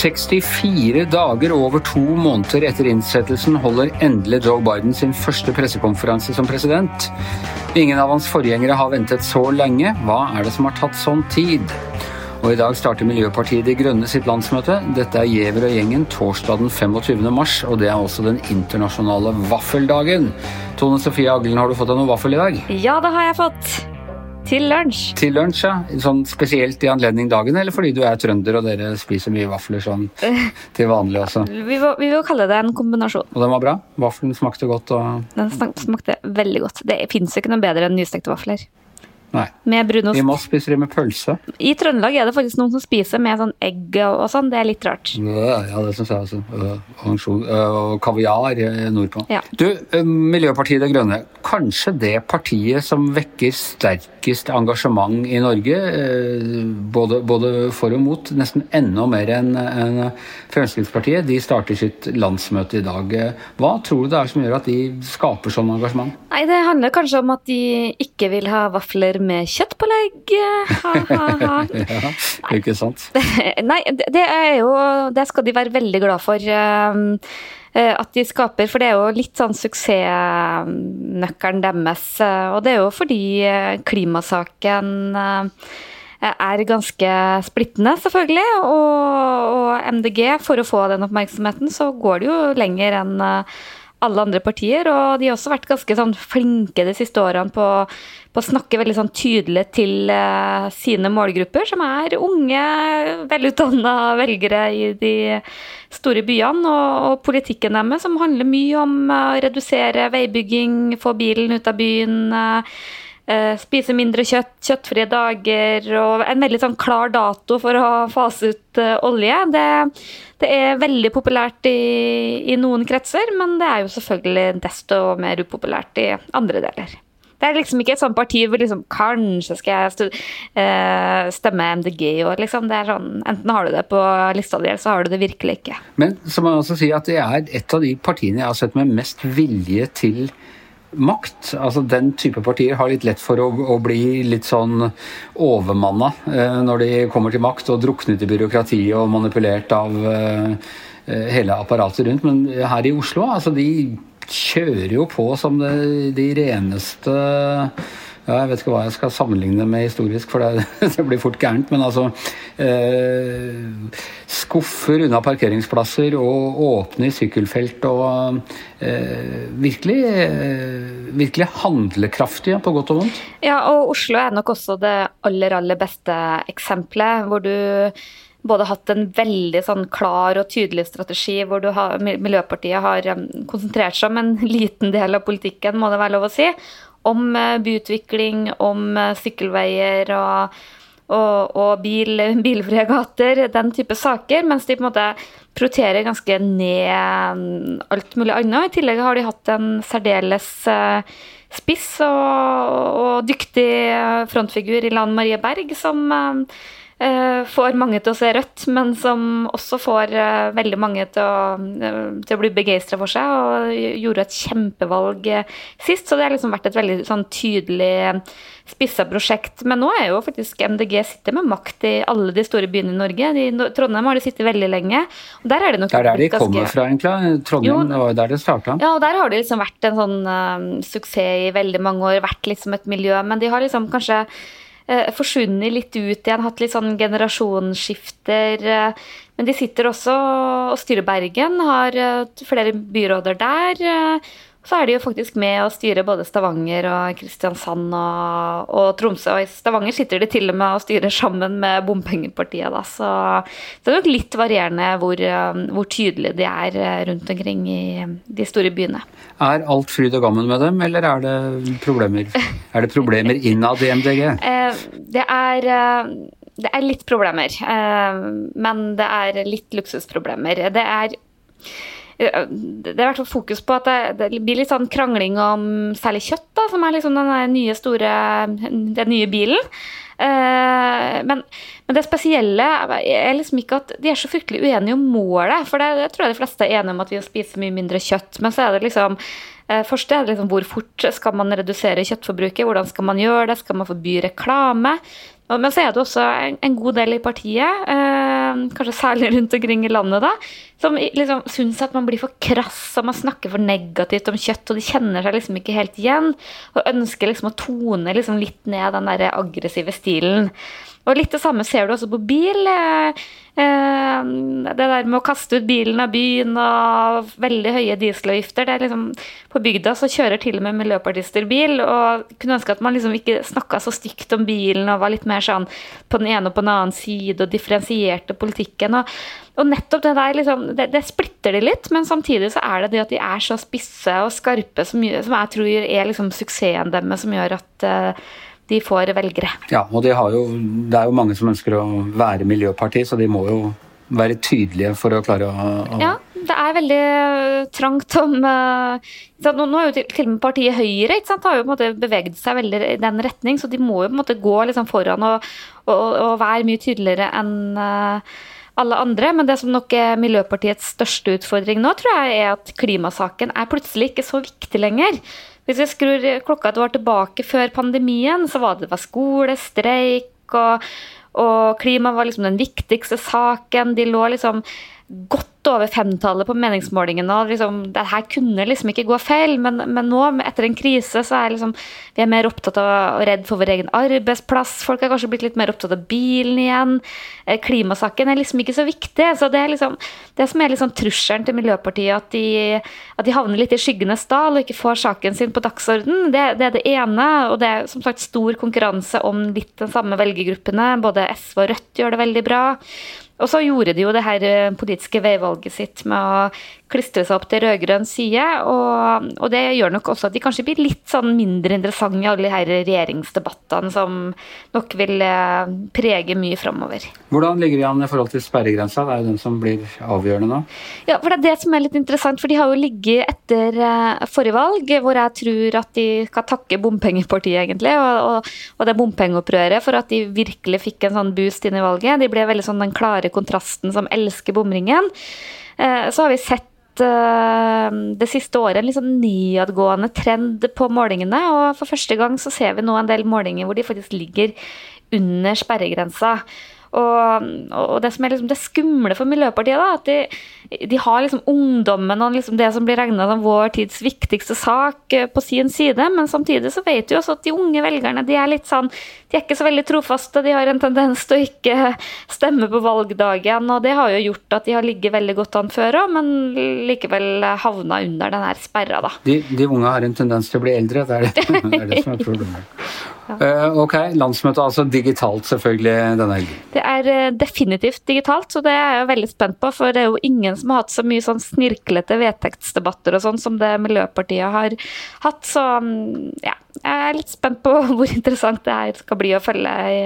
64 dager over to måneder etter innsettelsen holder endelig Joe Biden sin første pressekonferanse som president. Ingen av hans forgjengere har ventet så lenge. Hva er det som har tatt sånn tid? Og I dag starter Miljøpartiet De Grønne sitt landsmøte. Dette er Giæver og gjengen torsdag den 25. mars, og det er også den internasjonale vaffeldagen. Tone Sofie Aglen, har du fått deg noen vaffel i dag? Ja, det har jeg fått. Til lunsj. Til lunsj, ja. Sånn spesielt i anledning dagen, eller fordi du er trønder og dere spiser mye vafler sånn til vanlig også? Vi vil, vi vil kalle det en kombinasjon. Og den var bra? Vaffelen smakte godt og Den smakte veldig godt. Det fins ikke noe bedre enn nystekte vafler. Nei. Med brunost. I Moss spiser de med pølse. I Trøndelag er det faktisk noen som spiser med sånn egg og sånn. Det er litt rart. Ja, det syns jeg også. Og, og kaviar nordpå. Ja. Du, Miljøpartiet De Grønne. Kanskje det partiet som vekker sterkest engasjement i Norge, både, både for og mot, nesten enda mer enn en Fremskrittspartiet. De starter sitt landsmøte i dag. Hva tror du det er som gjør at de skaper sånn engasjement? Nei, Det handler kanskje om at de ikke vil ha vafler med kjøttpålegg. Ha-ha-ha. ja, ikke sant? Nei, det er jo Det skal de være veldig glad for. At de skaper, for det er jo litt sånn suksessnøkkelen deres. Og det er jo fordi klimasaken er ganske splittende, selvfølgelig. Og, og MDG, for å få den oppmerksomheten, så går det jo lenger enn alle andre partier. Og de har også vært ganske sånn flinke de siste årene på, på å snakke veldig sånn tydelig til uh, sine målgrupper, som er unge, velutdanna velgere i de store byene. Og, og, politikken deres som handler mye om å uh, redusere veibygging, få bilen ut av byen. Uh, spise mindre kjøtt, kjøttfrie dager og en veldig sånn klar dato for å fase ut olje. Det, det er veldig populært i, i, noen kretser, men det er jo selvfølgelig desto mer upopulært i andre deler. Det er liksom ikke et sånt parti hvor liksom kanskje skal jeg stemme MDG i år, liksom. Det er sånn, enten har du det på lista di, eller så har du det virkelig ikke. Men så må jeg også si at det er et av de partiene jeg har sett med mest vilje til makt. Altså Den type partier har litt lett for å, å bli litt sånn overmanna eh, når de kommer til makt, og druknet i byråkratiet og manipulert av eh, hele apparatet rundt. Men her i Oslo, altså de kjører jo på som det, de reneste ja, jeg vet ikke hva jeg skal sammenligne med historisk, for det, det blir fort gærent. Men altså eh, Skuffer unna parkeringsplasser og åpne i sykkelfelt og eh, virkelig, eh, virkelig handlekraftige, på godt og vondt. Ja, og Oslo er nok også det aller, aller beste eksempelet, hvor du både hatt en veldig sånn klar og tydelig strategi, hvor har, Miljøpartiet har konsentrert seg om en liten del av politikken, må det være lov å si om byutvikling, om sykkelveier og, og, og bil, bilfrie gater, den type saker. Mens de på en måte prioriterer ganske ned alt mulig annet. I tillegg har de hatt en særdeles spiss og, og dyktig frontfigur i Lan Marie Berg, som får mange til å se rødt, men som også får veldig mange til å, til å bli begeistra for seg, og gjorde et kjempevalg sist. Så det har liksom vært et veldig sånn tydelig spissa prosjekt. Men nå er jo faktisk MDG sitter med makt i alle de store byene i Norge. De, Trondheim har de sittet veldig lenge. og der er Det nok Det er der de ganske... kommer fra, egentlig. Trondheim, jo, var der det starta. Ja, og der har det liksom vært en sånn uh, suksess i veldig mange år, vært liksom et miljø. Men de har liksom kanskje forsvunnet litt ut igjen, hatt litt sånn generasjonsskifter. Men de sitter også og styrer Bergen, har flere byråder der. Så er de jo faktisk med å styre både Stavanger og Kristiansand og, og, Tromsø. Og i Stavanger sitter de til og med og styrer sammen med bompengepartiet, da. Så, så det er nok litt varierende hvor, hvor tydelige de er rundt omkring i de store byene. Er alt fryd og gammen med dem, eller er det problemer, er det problemer innad i MDG? Det er det er litt problemer, men det er litt luksusproblemer. Det er det er i hvert fall fokus på at det, det, blir litt sånn krangling om særlig kjøtt, da, som er liksom den nye store den nye bilen. Uh, men, men, det spesielle er liksom ikke at de er så fryktelig uenige om målet. For det, det tror jeg de fleste er enige om at vi spiser mye mindre kjøtt. Men så er det liksom Eh, først er det liksom hvor fort skal man redusere kjøttforbruket, hvordan skal man gjøre det, skal man forby reklame? Men så er det også en god del i partiet, eh, kanskje særlig rundt omkring i landet, da, som liksom syns at man blir for krass og man snakker for negativt om kjøtt, og de kjenner seg liksom ikke helt igjen, og ønsker liksom å tone liksom litt ned den der aggressive stilen. Og litt det samme ser du også på bil. Eh, eh, det der med å kaste ut bilen av byen og veldig høye dieselavgifter. det er liksom, På bygda så kjører til og med miljøpartister bil, og kunne ønske at man liksom ikke snakka så stygt om bilen og var litt mer sånn på den ene og på den annen side og differensierte politikken. og og nettopp det der, liksom, det, det, splitter de litt, men samtidig så er det det at de er så spisse og skarpe som, som jeg tror er liksom suksessen deres, som gjør at uh, de får velgere. Ja, og de jo, det er jo mange som ønsker å være miljøparti, så de må jo være tydelige for å klare å, å Ja, det er veldig trangt om uh, Nå er jo til, og med partiet Høyre ikke sant, har jo på en måte beveget seg veldig i den retning, så de må jo på en måte gå liksom foran og, og, og være mye tydeligere enn uh, alle andre. Men det som nok er Miljøpartiets største utfordring nå, tror jeg er at klimasaken er plutselig ikke så viktig lenger. Hvis vi skrur klokka et år tilbake før pandemien, så var det, skole, streik og, og klima var liksom den viktigste saken. De lå liksom godt over femtallet på meningsmålingene. og liksom, det her kunne liksom ikke gå feil, men, men nå, etter en krise, så er liksom, vi er mer opptatt av og redd for vår egen arbeidsplass. Folk er kanskje blitt litt mer opptatt av bilen igjen. Eh, klimasaken er liksom ikke så viktig. så Det er liksom, det som er liksom trusselen til Miljøpartiet, at de, at de havner litt i skyggenes dal og ikke får saken sin på dagsorden, det, det, er det ene. Og det er som sagt stor konkurranse om litt den samme velgergruppene. Både SV og Rødt gjør det veldig bra. Og så gjorde de jo det her eh, politiske veivalget sitt med å klistre seg opp til rød-grønn side. Og, og, det gjør nok også at de kanskje blir litt sånn mindre interessante i alle de her regjeringsdebattene som nok vil eh, prege mye framover. Hvordan ligger de an i forhold til sperregrensa? Det er jo den som blir avgjørende nå. Ja, for det er det som er litt interessant. For de har jo ligget etter eh, forrige valg, hvor jeg tror at de skal takke bompengepartiet, egentlig, og, og, og det bompengeopprøret for at de virkelig fikk en sånn boost inn i valget. De ble veldig sånn den klare kontrasten som elsker bomringen. Eh, så har vi sett det siste året en liksom sånn nedadgående trend på målingene. Og for første gang så ser vi nå en del målinger hvor de faktisk ligger under sperregrensa. Og, og, det som er liksom det skumle for Miljøpartiet, da, at de, de har liksom ungdommen og liksom det som blir regna som vår tids viktigste sak eh, på sin side, men samtidig så vet vi også at de unge velgerne de er litt sånn, de er ikke så veldig trofaste. De har en tendens til å ikke stemme på valgdagen, og det har jo gjort at de har ligget veldig godt an før òg, men likevel havna under den her sperra, da. De, de, unge har en tendens til å bli eldre, det er det, det, er det som er problemet. Uh, ok, landsmøtet altså digitalt selvfølgelig denne helgen. Det er uh, definitivt digitalt, så det er jeg veldig spent på. For det er jo ingen som har hatt så mye sånn snirklete vedtektsdebatter og sånn som det Miljøpartiet har hatt. Så um, ja, jeg er litt spent på hvor interessant det her skal bli å følge i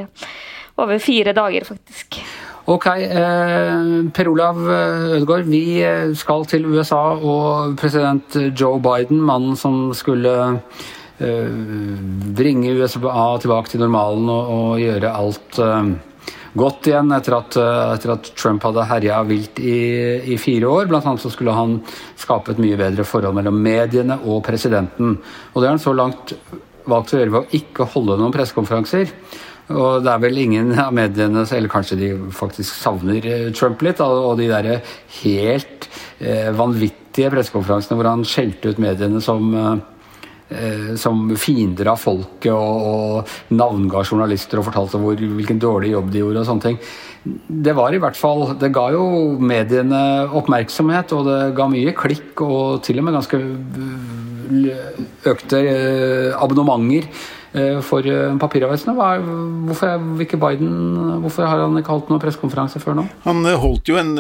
over fire dager, faktisk. Ok, eh, Per Olav Ødegaard, vi skal til USA og president Joe Biden, mannen som skulle Eh, bringe USA tilbake til normalen og, og gjøre alt uh, godt igjen etter at, uh, etter at Trump hadde herja vilt i, i, fire år. Blant annet så skulle han skape et mye bedre forhold mellom mediene og presidenten. Og det har han så langt valgt å gjøre ved å ikke holde noen pressekonferanser. Og det er vel ingen av mediene, eller kanskje de faktisk savner Trump litt, og de derre helt eh, vanvittige pressekonferansene hvor han skjelte ut mediene som eh, Eh, som fiender av folket og, og navnga journalister og fortalte hvor, hvilken dårlig jobb de gjorde og sånne ting. Det var i hvert fall Det ga jo mediene oppmerksomhet, og det ga mye klikk og til og med ganske økte eh, abonnementer Eh, for eh, papiravisene. Hvorfor, hvorfor har han ikke holdt noen pressekonferanse før nå? Han eh, holdt jo en,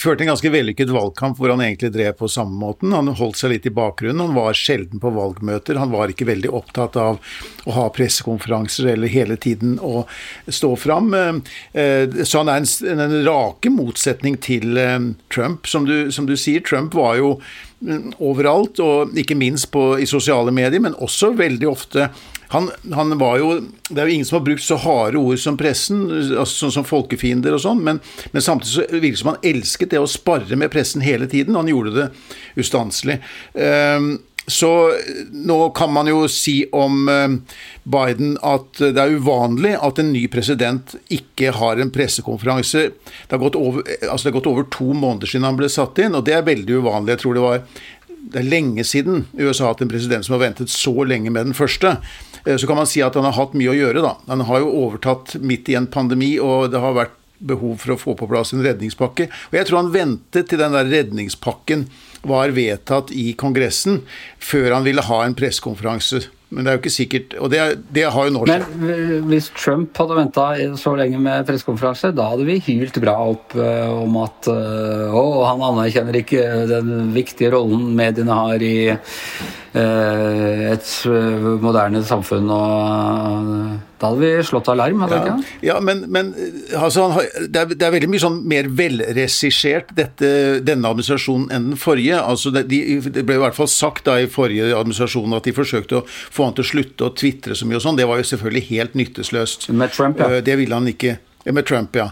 førte en ganske vellykket valgkamp hvor han egentlig drev på samme måten. Han holdt seg litt i bakgrunnen. Han var sjelden på valgmøter. Han var ikke veldig opptatt av å ha pressekonferanser eller hele tiden å stå fram. Så han er en, en rake motsetning til Trump. Som du, som du sier, Trump var jo mm, overalt, og ikke minst på, i sosiale medier, men også veldig ofte han, han, var jo Det er jo ingen som har brukt så harde ord som pressen, altså sånn som folkefiender og sånn, men, men, samtidig så virker det som han elsket det å sparre med pressen hele tiden. Han gjorde det ustanselig. Um, så nå kan man jo si om Biden at det er uvanlig at en ny president ikke har en pressekonferanse. Det har gått over, altså det har gått over to måneder siden han ble satt inn, og det er veldig uvanlig. Jeg tror det var det er lenge siden USA har hatt en president som har ventet så lenge med den første. Eh, så kan man si at han har hatt mye å gjøre, da. Han har jo overtatt midt i en pandemi, og det har vært behov for å få på plass en redningspakke. Og jeg tror han ventet til den der redningspakken var vedtatt i Kongressen, før han ville ha en pressekonferanse men det er jo ikke sikkert Og det, det har jo nå skjedd. Men hvis Trump hadde venta så lenge med pressekonferanse, da hadde vi hylt bra opp uh, om at uh, Å, han anerkjenner ikke den viktige rollen mediene har i et moderne samfunn. og da hadde vi slått alarm, hadde ja. ikke? Ja, men, men altså, det, er, det, er, veldig mye sånn mer velregissert denne administrasjonen enn den forrige. Altså, det, de, det, ble i hvert fall sagt da i forrige administrasjon at de forsøkte å få han til å slutte å tvitre så mye og sånn. Det var jo selvfølgelig helt nytteløst. Med Trump, ja. Det ville han ikke. Med Trump, ja.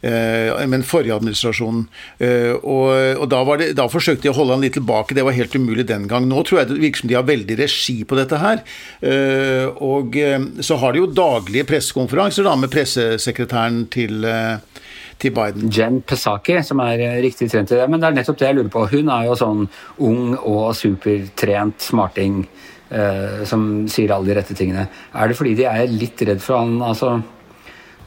Eh, med den forrige administrasjonen. Eh, og, og da, det, da, forsøkte de å holde han litt tilbake, det var helt umulig den gang. Nå tror jeg det virker som de har veldig regi på dette her. Eh, og så har de jo daglige pressekonferanser da, med pressesekretæren til til Biden. Jen Psaki, som er riktig trent i det. Men det er nettopp det jeg lurer på. Hun er jo sånn ung og supertrent smarting eh, som sier alle de rette tingene. Er det fordi de er litt redd for han altså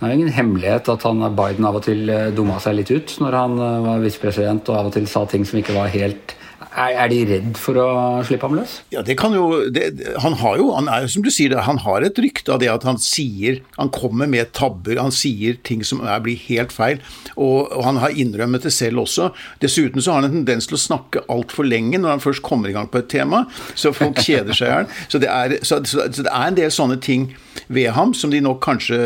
det er jo ingen hemmelighet at han Biden av og til eh, dumma seg litt ut når han eh, var visepresident og av og til sa ting som ikke var helt er, er, de redd for å slippe ham løs? Ja, det kan jo det, Han har jo, han er, som du sier, han har et rykte av det at han sier Han kommer med tabber, han sier ting som er, blir helt feil. Og, og, han har innrømmet det selv også. Dessuten så har han en tendens til å snakke altfor lenge når han først kommer i gang på et tema, så folk kjeder seg i hjel. Så, så, så, så, det er en del sånne ting ved ham som de nok kanskje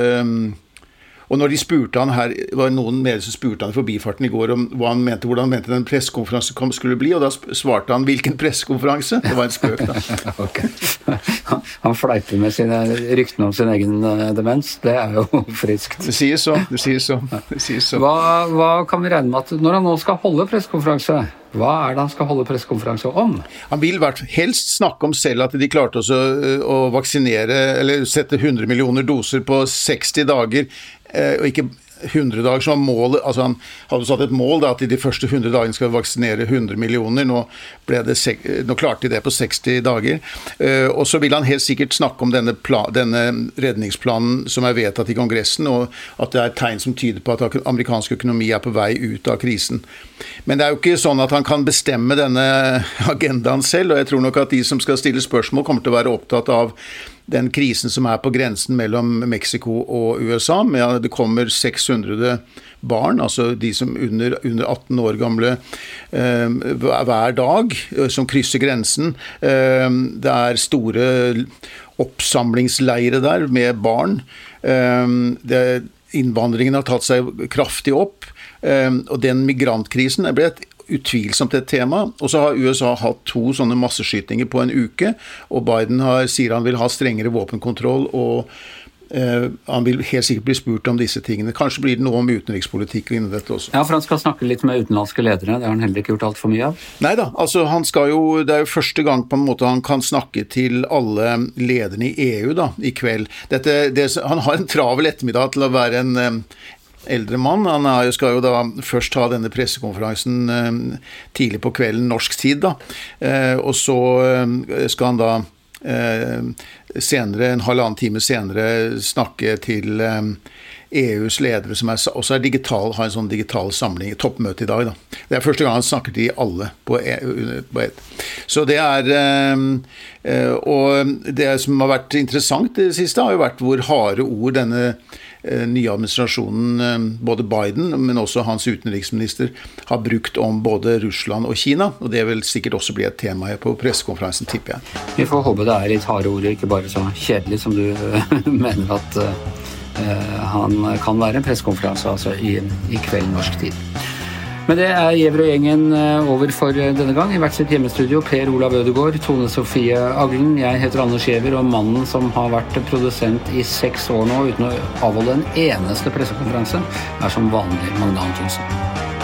og når de spurte han her, var noen medier som spurte han i forbifarten i går om hva han mente, hvordan han mente den pressekonferansen skulle bli, og da svarte han 'hvilken pressekonferanse'? Det var en spøk, da. okay. Han fleiper med sine ryktene om sin egen eh, demens. Det er jo friskt. Det sier så. Det sies så. Det sies så. Hva, hva kan vi regne med at når han nå skal holde pressekonferanse hva er det han skal holde pressekonferanse om? Han vil helst snakke om selv at de klarte å, å vaksinere, eller sette 100 millioner doser på 60 dager Eh, og ikke 100 dager var målet, altså Han hadde satt et mål da, at i de første 100 dagene skal vi vaksinere 100 millioner. Nå, det, nå klarte de det på 60 dager. Uh, og så vil han helt sikkert snakke om denne, plan, denne, redningsplanen som er vedtatt i Kongressen, og at det er tegn som tyder på at amerikansk økonomi er på vei ut av krisen. Men det er jo ikke sånn at han kan bestemme denne agendaen selv, og jeg tror nok at de som skal stille spørsmål, kommer til å være opptatt av den krisen som er på grensen mellom Mexico og USA. Med det kommer 600 barn, altså de som under, under 18 år gamle, eh, hver dag, eh, som krysser grensen. Eh, det er store oppsamlingsleire der med barn. Innvandringen har tatt seg kraftig opp. Og den migrantkrisen ble et utvilsomt et tema. Og så har USA hatt to sånne masseskytinger på en uke, og Biden har, sier han vil ha strengere våpenkontroll. og Uh, han vil helt sikkert bli spurt om disse tingene. Kanskje blir det noe om utenrikspolitikk innen dette også. Ja, for han skal snakke litt med utenlandske ledere. Det har han heller ikke gjort altfor mye av? Nei da. Altså, han skal jo, det er jo første gang på en måte han kan snakke til alle lederne i EU da, i kveld. Dette, det, han har en travel ettermiddag til å være en, eh, eldre mann. Han er, skal jo da først ha denne pressekonferansen eh, tidlig på kvelden norsk tid, da. Eh, og så eh, skal han da senere, en halvannen time senere snakke til EUs ledere, som er, også er digital, har en sånn digital samling, toppmøte i dag. Da. Det er første gang han snakker til alle på, e, på ett. Så det er Og det som har vært interessant i det siste, har jo vært hvor harde ord denne nye administrasjonen, eh, både Biden, men også hans utenriksminister, har brukt om både Russland og Kina. Og det vil sikkert også bli et tema på pressekonferansen, tipper jeg. Vi får håpe det er litt harde ord, ikke bare så kjedelig som du mener at han kan være. En pressekonferanse altså i, i kveld norsk tid. Men det er Gjever og gjengen eh, over for denne gang. I hvert sitt hjemmestudio Per Olav Ødegaard, Tone Sofie Aglen. Jeg heter Anders Gjever, og mannen som har vært produsent i seks år nå uten å avholde en eneste pressekonferanse, er som vanlig Magne Antonsen.